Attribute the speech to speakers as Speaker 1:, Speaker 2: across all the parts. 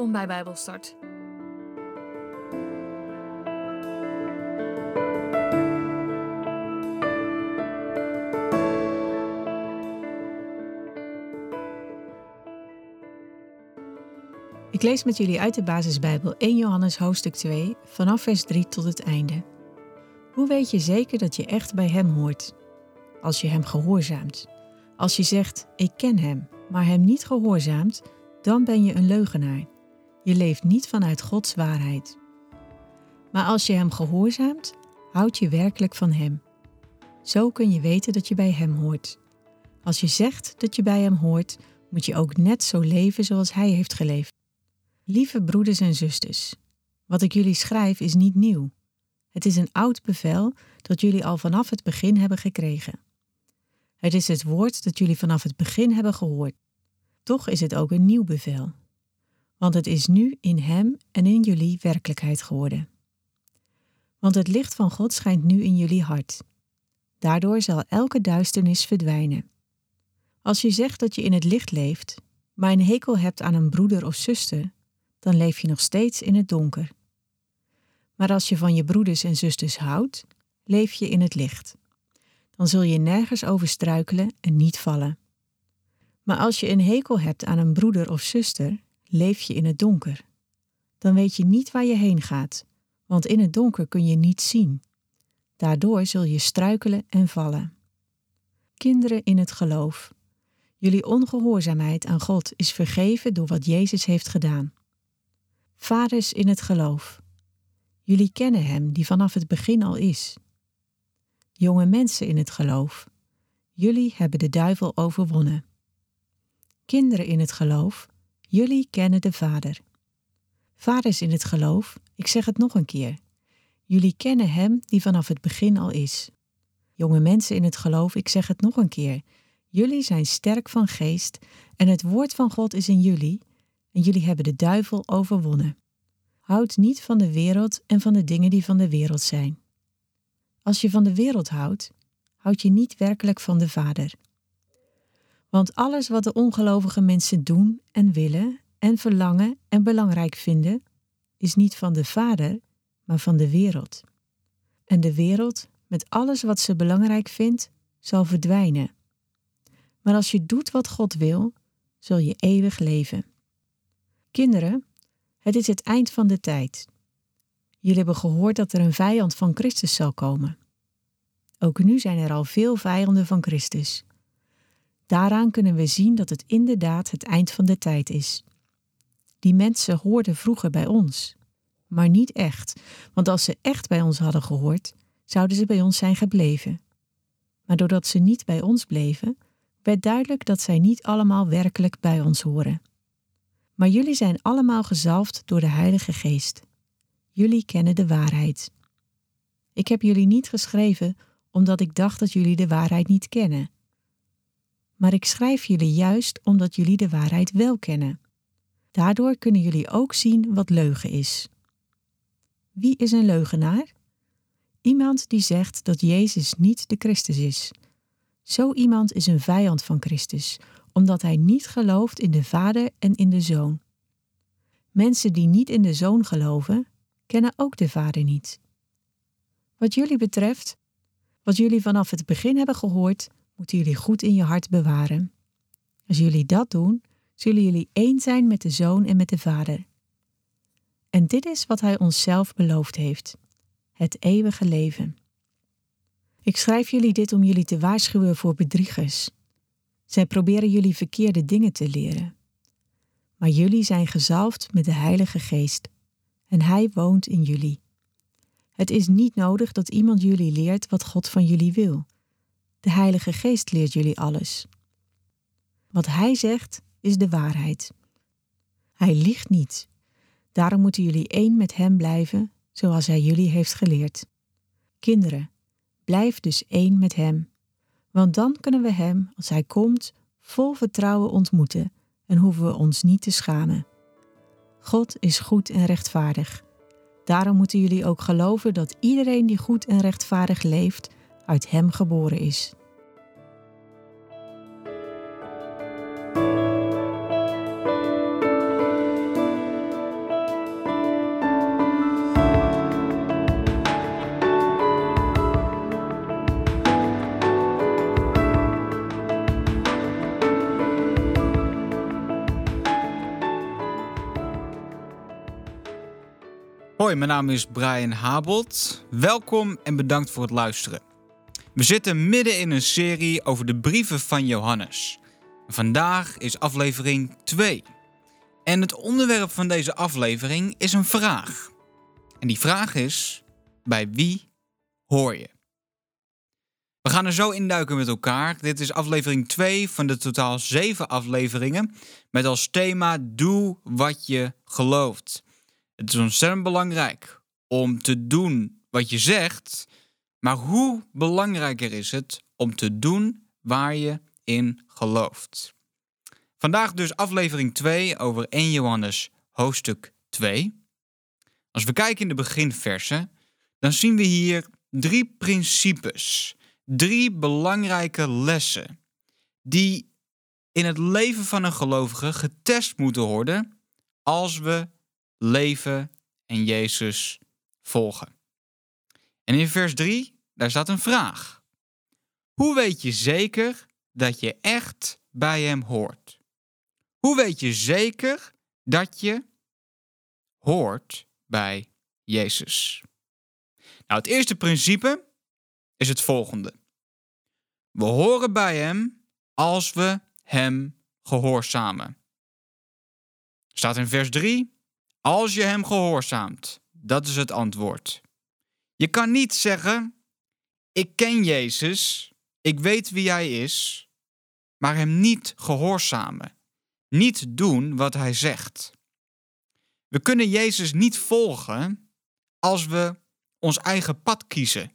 Speaker 1: Welkom bij Bijbelstart.
Speaker 2: Ik lees met jullie uit de basisbijbel 1 Johannes hoofdstuk 2 vanaf vers 3 tot het einde. Hoe weet je zeker dat je echt bij Hem hoort? Als je Hem gehoorzaamt. Als je zegt, ik ken Hem, maar Hem niet gehoorzaamt, dan ben je een leugenaar. Je leeft niet vanuit Gods waarheid. Maar als je Hem gehoorzaamt, houd je werkelijk van Hem. Zo kun je weten dat je bij Hem hoort. Als je zegt dat je bij Hem hoort, moet je ook net zo leven zoals Hij heeft geleefd. Lieve broeders en zusters, wat ik jullie schrijf is niet nieuw. Het is een oud bevel dat jullie al vanaf het begin hebben gekregen. Het is het woord dat jullie vanaf het begin hebben gehoord. Toch is het ook een nieuw bevel. Want het is nu in Hem en in jullie werkelijkheid geworden. Want het licht van God schijnt nu in jullie hart. Daardoor zal elke duisternis verdwijnen. Als je zegt dat je in het licht leeft, maar een hekel hebt aan een broeder of zuster, dan leef je nog steeds in het donker. Maar als je van je broeders en zusters houdt, leef je in het licht. Dan zul je nergens over struikelen en niet vallen. Maar als je een hekel hebt aan een broeder of zuster, leef je in het donker. Dan weet je niet waar je heen gaat, want in het donker kun je niet zien. Daardoor zul je struikelen en vallen. Kinderen in het geloof. Jullie ongehoorzaamheid aan God is vergeven door wat Jezus heeft gedaan. Vaders in het geloof. Jullie kennen Hem die vanaf het begin al is. Jonge mensen in het geloof. Jullie hebben de duivel overwonnen. Kinderen in het geloof. Jullie kennen de Vader. Vaders in het geloof, ik zeg het nog een keer. Jullie kennen Hem die vanaf het begin al is. Jonge mensen in het geloof, ik zeg het nog een keer. Jullie zijn sterk van geest en het woord van God is in jullie en jullie hebben de duivel overwonnen. Houd niet van de wereld en van de dingen die van de wereld zijn. Als je van de wereld houdt, houd je niet werkelijk van de Vader. Want alles wat de ongelovige mensen doen en willen en verlangen en belangrijk vinden, is niet van de Vader, maar van de wereld. En de wereld, met alles wat ze belangrijk vindt, zal verdwijnen. Maar als je doet wat God wil, zul je eeuwig leven. Kinderen, het is het eind van de tijd. Jullie hebben gehoord dat er een vijand van Christus zal komen. Ook nu zijn er al veel vijanden van Christus. Daaraan kunnen we zien dat het inderdaad het eind van de tijd is. Die mensen hoorden vroeger bij ons, maar niet echt, want als ze echt bij ons hadden gehoord, zouden ze bij ons zijn gebleven. Maar doordat ze niet bij ons bleven, werd duidelijk dat zij niet allemaal werkelijk bij ons horen. Maar jullie zijn allemaal gezalfd door de Heilige Geest. Jullie kennen de waarheid. Ik heb jullie niet geschreven omdat ik dacht dat jullie de waarheid niet kennen. Maar ik schrijf jullie juist omdat jullie de waarheid wel kennen. Daardoor kunnen jullie ook zien wat leugen is. Wie is een leugenaar? Iemand die zegt dat Jezus niet de Christus is. Zo iemand is een vijand van Christus, omdat hij niet gelooft in de Vader en in de Zoon. Mensen die niet in de Zoon geloven, kennen ook de Vader niet. Wat jullie betreft, wat jullie vanaf het begin hebben gehoord, moeten jullie goed in je hart bewaren. Als jullie dat doen, zullen jullie één zijn met de Zoon en met de Vader. En dit is wat Hij ons zelf beloofd heeft: het eeuwige leven. Ik schrijf jullie dit om jullie te waarschuwen voor bedriegers. Zij proberen jullie verkeerde dingen te leren. Maar jullie zijn gezalfd met de Heilige Geest en Hij woont in jullie. Het is niet nodig dat iemand jullie leert wat God van jullie wil. De Heilige Geest leert jullie alles. Wat Hij zegt is de waarheid. Hij liegt niet. Daarom moeten jullie één met Hem blijven, zoals Hij jullie heeft geleerd. Kinderen, blijf dus één met Hem want dan kunnen we Hem, als Hij komt, vol vertrouwen ontmoeten en hoeven we ons niet te schamen. God is goed en rechtvaardig. Daarom moeten jullie ook geloven dat iedereen die goed en rechtvaardig leeft, uit Hem geboren is.
Speaker 1: Hoi, mijn naam is Brian Habold. Welkom en bedankt voor het luisteren. We zitten midden in een serie over de brieven van Johannes. Vandaag is aflevering 2. En het onderwerp van deze aflevering is een vraag. En die vraag is: bij wie hoor je? We gaan er zo induiken met elkaar. Dit is aflevering 2 van de totaal 7 afleveringen. Met als thema: Doe wat je gelooft. Het is ontzettend belangrijk om te doen wat je zegt. Maar hoe belangrijker is het om te doen waar je in gelooft? Vandaag dus aflevering 2 over 1 Johannes hoofdstuk 2. Als we kijken in de beginversen, dan zien we hier drie principes, drie belangrijke lessen die in het leven van een gelovige getest moeten worden als we leven en Jezus volgen. En in vers 3, daar staat een vraag. Hoe weet je zeker dat je echt bij Hem hoort? Hoe weet je zeker dat je hoort bij Jezus? Nou, het eerste principe is het volgende. We horen bij Hem als we Hem gehoorzamen. Staat in vers 3. Als je Hem gehoorzaamt, dat is het antwoord. Je kan niet zeggen: Ik ken Jezus, ik weet wie Hij is, maar Hem niet gehoorzamen niet doen wat hij zegt. We kunnen Jezus niet volgen als we ons eigen pad kiezen.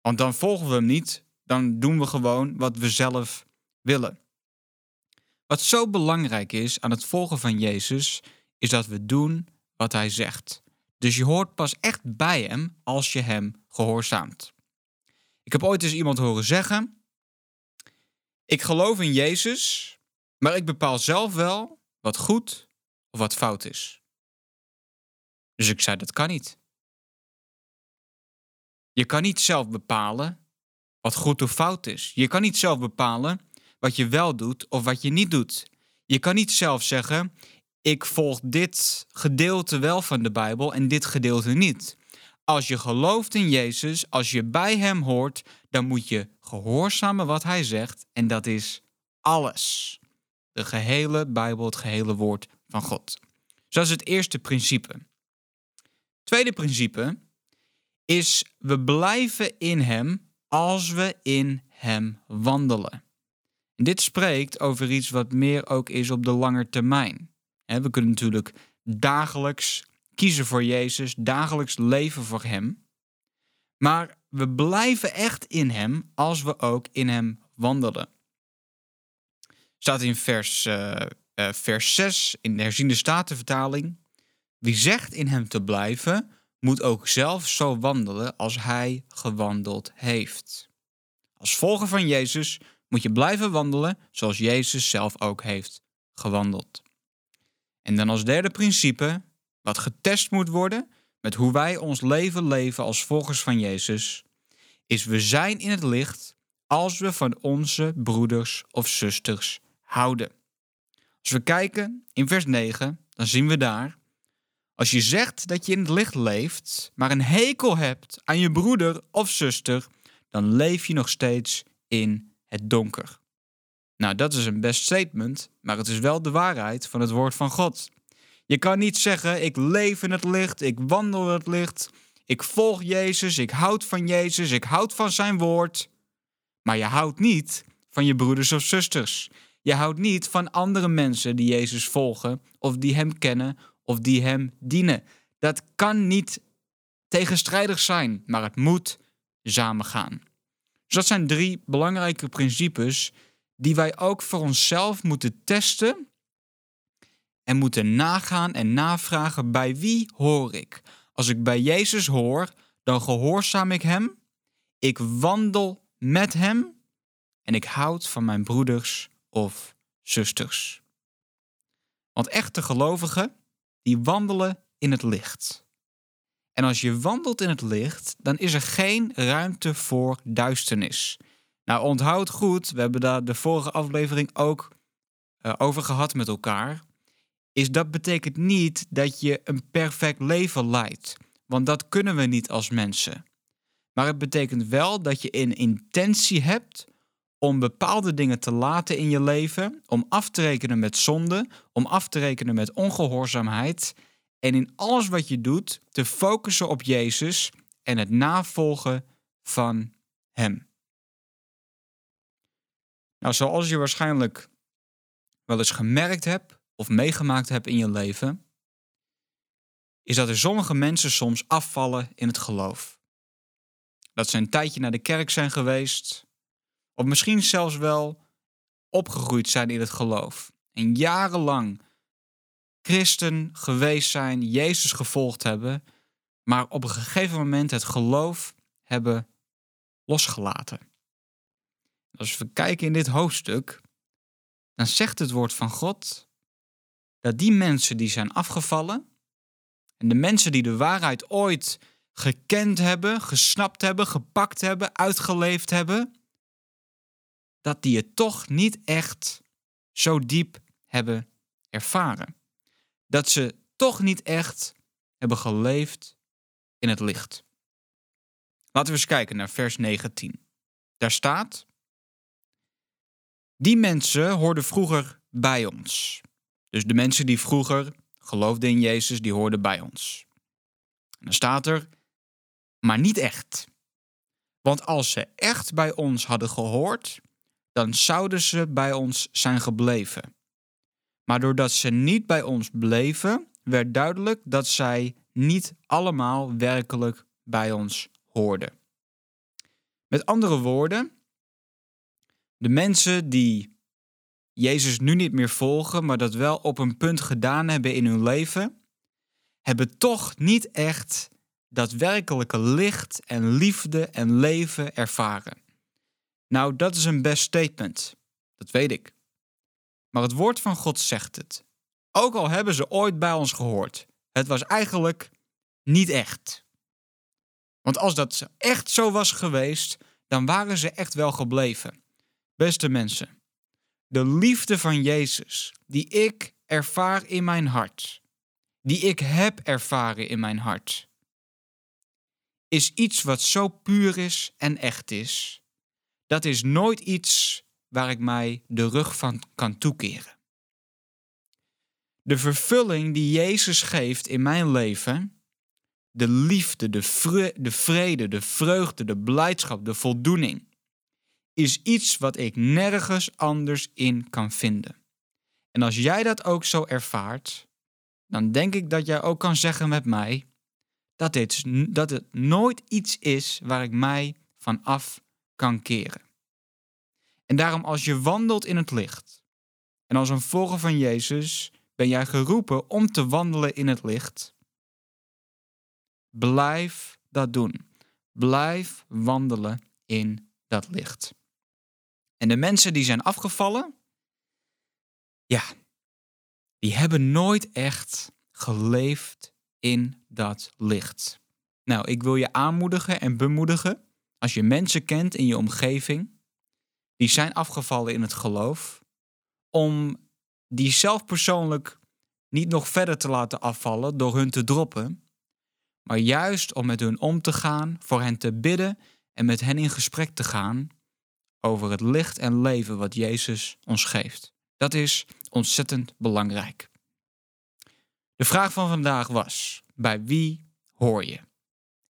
Speaker 1: Want dan volgen we hem niet, dan doen we gewoon wat we zelf willen. Wat zo belangrijk is aan het volgen van Jezus, is dat we doen wat hij zegt. Dus je hoort pas echt bij hem als je hem gehoorzaamt. Ik heb ooit eens iemand horen zeggen: Ik geloof in Jezus, maar ik bepaal zelf wel wat goed of wat fout is. Dus ik zei: dat kan niet. Je kan niet zelf bepalen wat goed of fout is. Je kan niet zelf bepalen wat je wel doet of wat je niet doet. Je kan niet zelf zeggen: ik volg dit gedeelte wel van de Bijbel en dit gedeelte niet. Als je gelooft in Jezus, als je bij Hem hoort, dan moet je gehoorzamen wat Hij zegt en dat is alles de gehele Bijbel, het gehele woord van God. Dus dat is het eerste principe. Tweede principe is we blijven in Hem als we in Hem wandelen. En dit spreekt over iets wat meer ook is op de lange termijn. We kunnen natuurlijk dagelijks kiezen voor Jezus, dagelijks leven voor Hem. Maar we blijven echt in Hem als we ook in Hem wandelen staat in vers, uh, uh, vers 6 in de herziende statenvertaling. Wie zegt in hem te blijven, moet ook zelf zo wandelen als hij gewandeld heeft. Als volger van Jezus moet je blijven wandelen zoals Jezus zelf ook heeft gewandeld. En dan als derde principe, wat getest moet worden met hoe wij ons leven leven als volgers van Jezus, is we zijn in het licht als we van onze broeders of zusters houden. Als we kijken in vers 9, dan zien we daar. Als je zegt dat je in het licht leeft, maar een hekel hebt aan je broeder of zuster, dan leef je nog steeds in het donker. Nou, dat is een best statement, maar het is wel de waarheid van het woord van God. Je kan niet zeggen: Ik leef in het licht, ik wandel in het licht, ik volg Jezus, ik houd van Jezus, ik houd van zijn woord. Maar je houdt niet van je broeders of zusters. Je houdt niet van andere mensen die Jezus volgen, of die Hem kennen, of die Hem dienen. Dat kan niet tegenstrijdig zijn, maar het moet samengaan. Dus dat zijn drie belangrijke principes die wij ook voor onszelf moeten testen en moeten nagaan en navragen bij wie hoor ik. Als ik bij Jezus hoor, dan gehoorzaam ik Hem, ik wandel met Hem en ik houd van mijn broeders of zusters. Want echte gelovigen, die wandelen in het licht. En als je wandelt in het licht, dan is er geen ruimte voor duisternis. Nou, onthoud goed, we hebben daar de vorige aflevering ook uh, over gehad met elkaar. Is dat betekent niet dat je een perfect leven leidt. want dat kunnen we niet als mensen. Maar het betekent wel dat je een intentie hebt om bepaalde dingen te laten in je leven, om af te rekenen met zonde, om af te rekenen met ongehoorzaamheid en in alles wat je doet te focussen op Jezus en het navolgen van Hem. Nou, zoals je waarschijnlijk wel eens gemerkt hebt of meegemaakt hebt in je leven, is dat er sommige mensen soms afvallen in het geloof. Dat ze een tijdje naar de kerk zijn geweest, of misschien zelfs wel opgegroeid zijn in het geloof en jarenlang christen geweest zijn, Jezus gevolgd hebben, maar op een gegeven moment het geloof hebben losgelaten. Als we kijken in dit hoofdstuk, dan zegt het woord van God dat die mensen die zijn afgevallen en de mensen die de waarheid ooit gekend hebben, gesnapt hebben, gepakt hebben, uitgeleefd hebben, dat die het toch niet echt zo diep hebben ervaren. Dat ze toch niet echt hebben geleefd in het licht. Laten we eens kijken naar vers 19. Daar staat: Die mensen hoorden vroeger bij ons. Dus de mensen die vroeger geloofden in Jezus, die hoorden bij ons. En dan staat er: Maar niet echt. Want als ze echt bij ons hadden gehoord, dan zouden ze bij ons zijn gebleven. Maar doordat ze niet bij ons bleven, werd duidelijk dat zij niet allemaal werkelijk bij ons hoorden. Met andere woorden, de mensen die Jezus nu niet meer volgen, maar dat wel op een punt gedaan hebben in hun leven, hebben toch niet echt dat werkelijke licht en liefde en leven ervaren. Nou, dat is een best statement. Dat weet ik. Maar het woord van God zegt het. Ook al hebben ze ooit bij ons gehoord. Het was eigenlijk niet echt. Want als dat echt zo was geweest, dan waren ze echt wel gebleven. Beste mensen, de liefde van Jezus, die ik ervaar in mijn hart, die ik heb ervaren in mijn hart, is iets wat zo puur is en echt is dat is nooit iets waar ik mij de rug van kan toekeren. De vervulling die Jezus geeft in mijn leven, de liefde, de, de vrede, de vreugde, de blijdschap, de voldoening, is iets wat ik nergens anders in kan vinden. En als jij dat ook zo ervaart, dan denk ik dat jij ook kan zeggen met mij dat, dit, dat het nooit iets is waar ik mij van af kan keren. En daarom als je wandelt in het licht en als een volger van Jezus ben jij geroepen om te wandelen in het licht. Blijf dat doen. Blijf wandelen in dat licht. En de mensen die zijn afgevallen, ja, die hebben nooit echt geleefd in dat licht. Nou, ik wil je aanmoedigen en bemoedigen als je mensen kent in je omgeving die zijn afgevallen in het geloof, om die zelf persoonlijk niet nog verder te laten afvallen door hun te droppen, maar juist om met hun om te gaan, voor hen te bidden en met hen in gesprek te gaan over het licht en leven wat Jezus ons geeft. Dat is ontzettend belangrijk. De vraag van vandaag was: bij wie hoor je?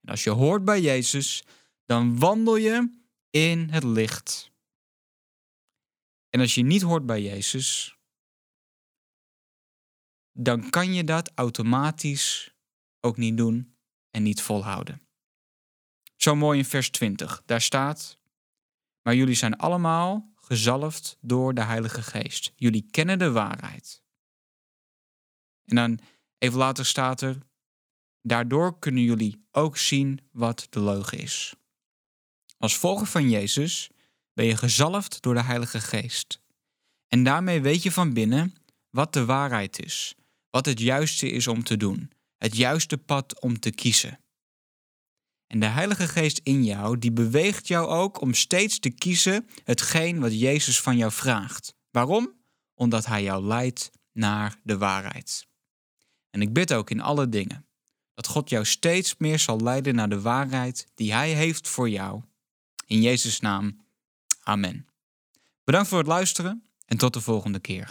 Speaker 1: En als je hoort bij Jezus, dan wandel je in het licht. En als je niet hoort bij Jezus, dan kan je dat automatisch ook niet doen en niet volhouden. Zo mooi in vers 20, daar staat: Maar jullie zijn allemaal gezalfd door de Heilige Geest. Jullie kennen de waarheid. En dan even later staat er: Daardoor kunnen jullie ook zien wat de leugen is. Als volger van Jezus ben je gezalfd door de Heilige Geest. En daarmee weet je van binnen wat de waarheid is, wat het juiste is om te doen, het juiste pad om te kiezen. En de Heilige Geest in jou, die beweegt jou ook om steeds te kiezen hetgeen wat Jezus van jou vraagt. Waarom? Omdat Hij jou leidt naar de waarheid. En ik bid ook in alle dingen dat God jou steeds meer zal leiden naar de waarheid die Hij heeft voor jou. In Jezus' naam. Amen. Bedankt voor het luisteren en tot de volgende keer.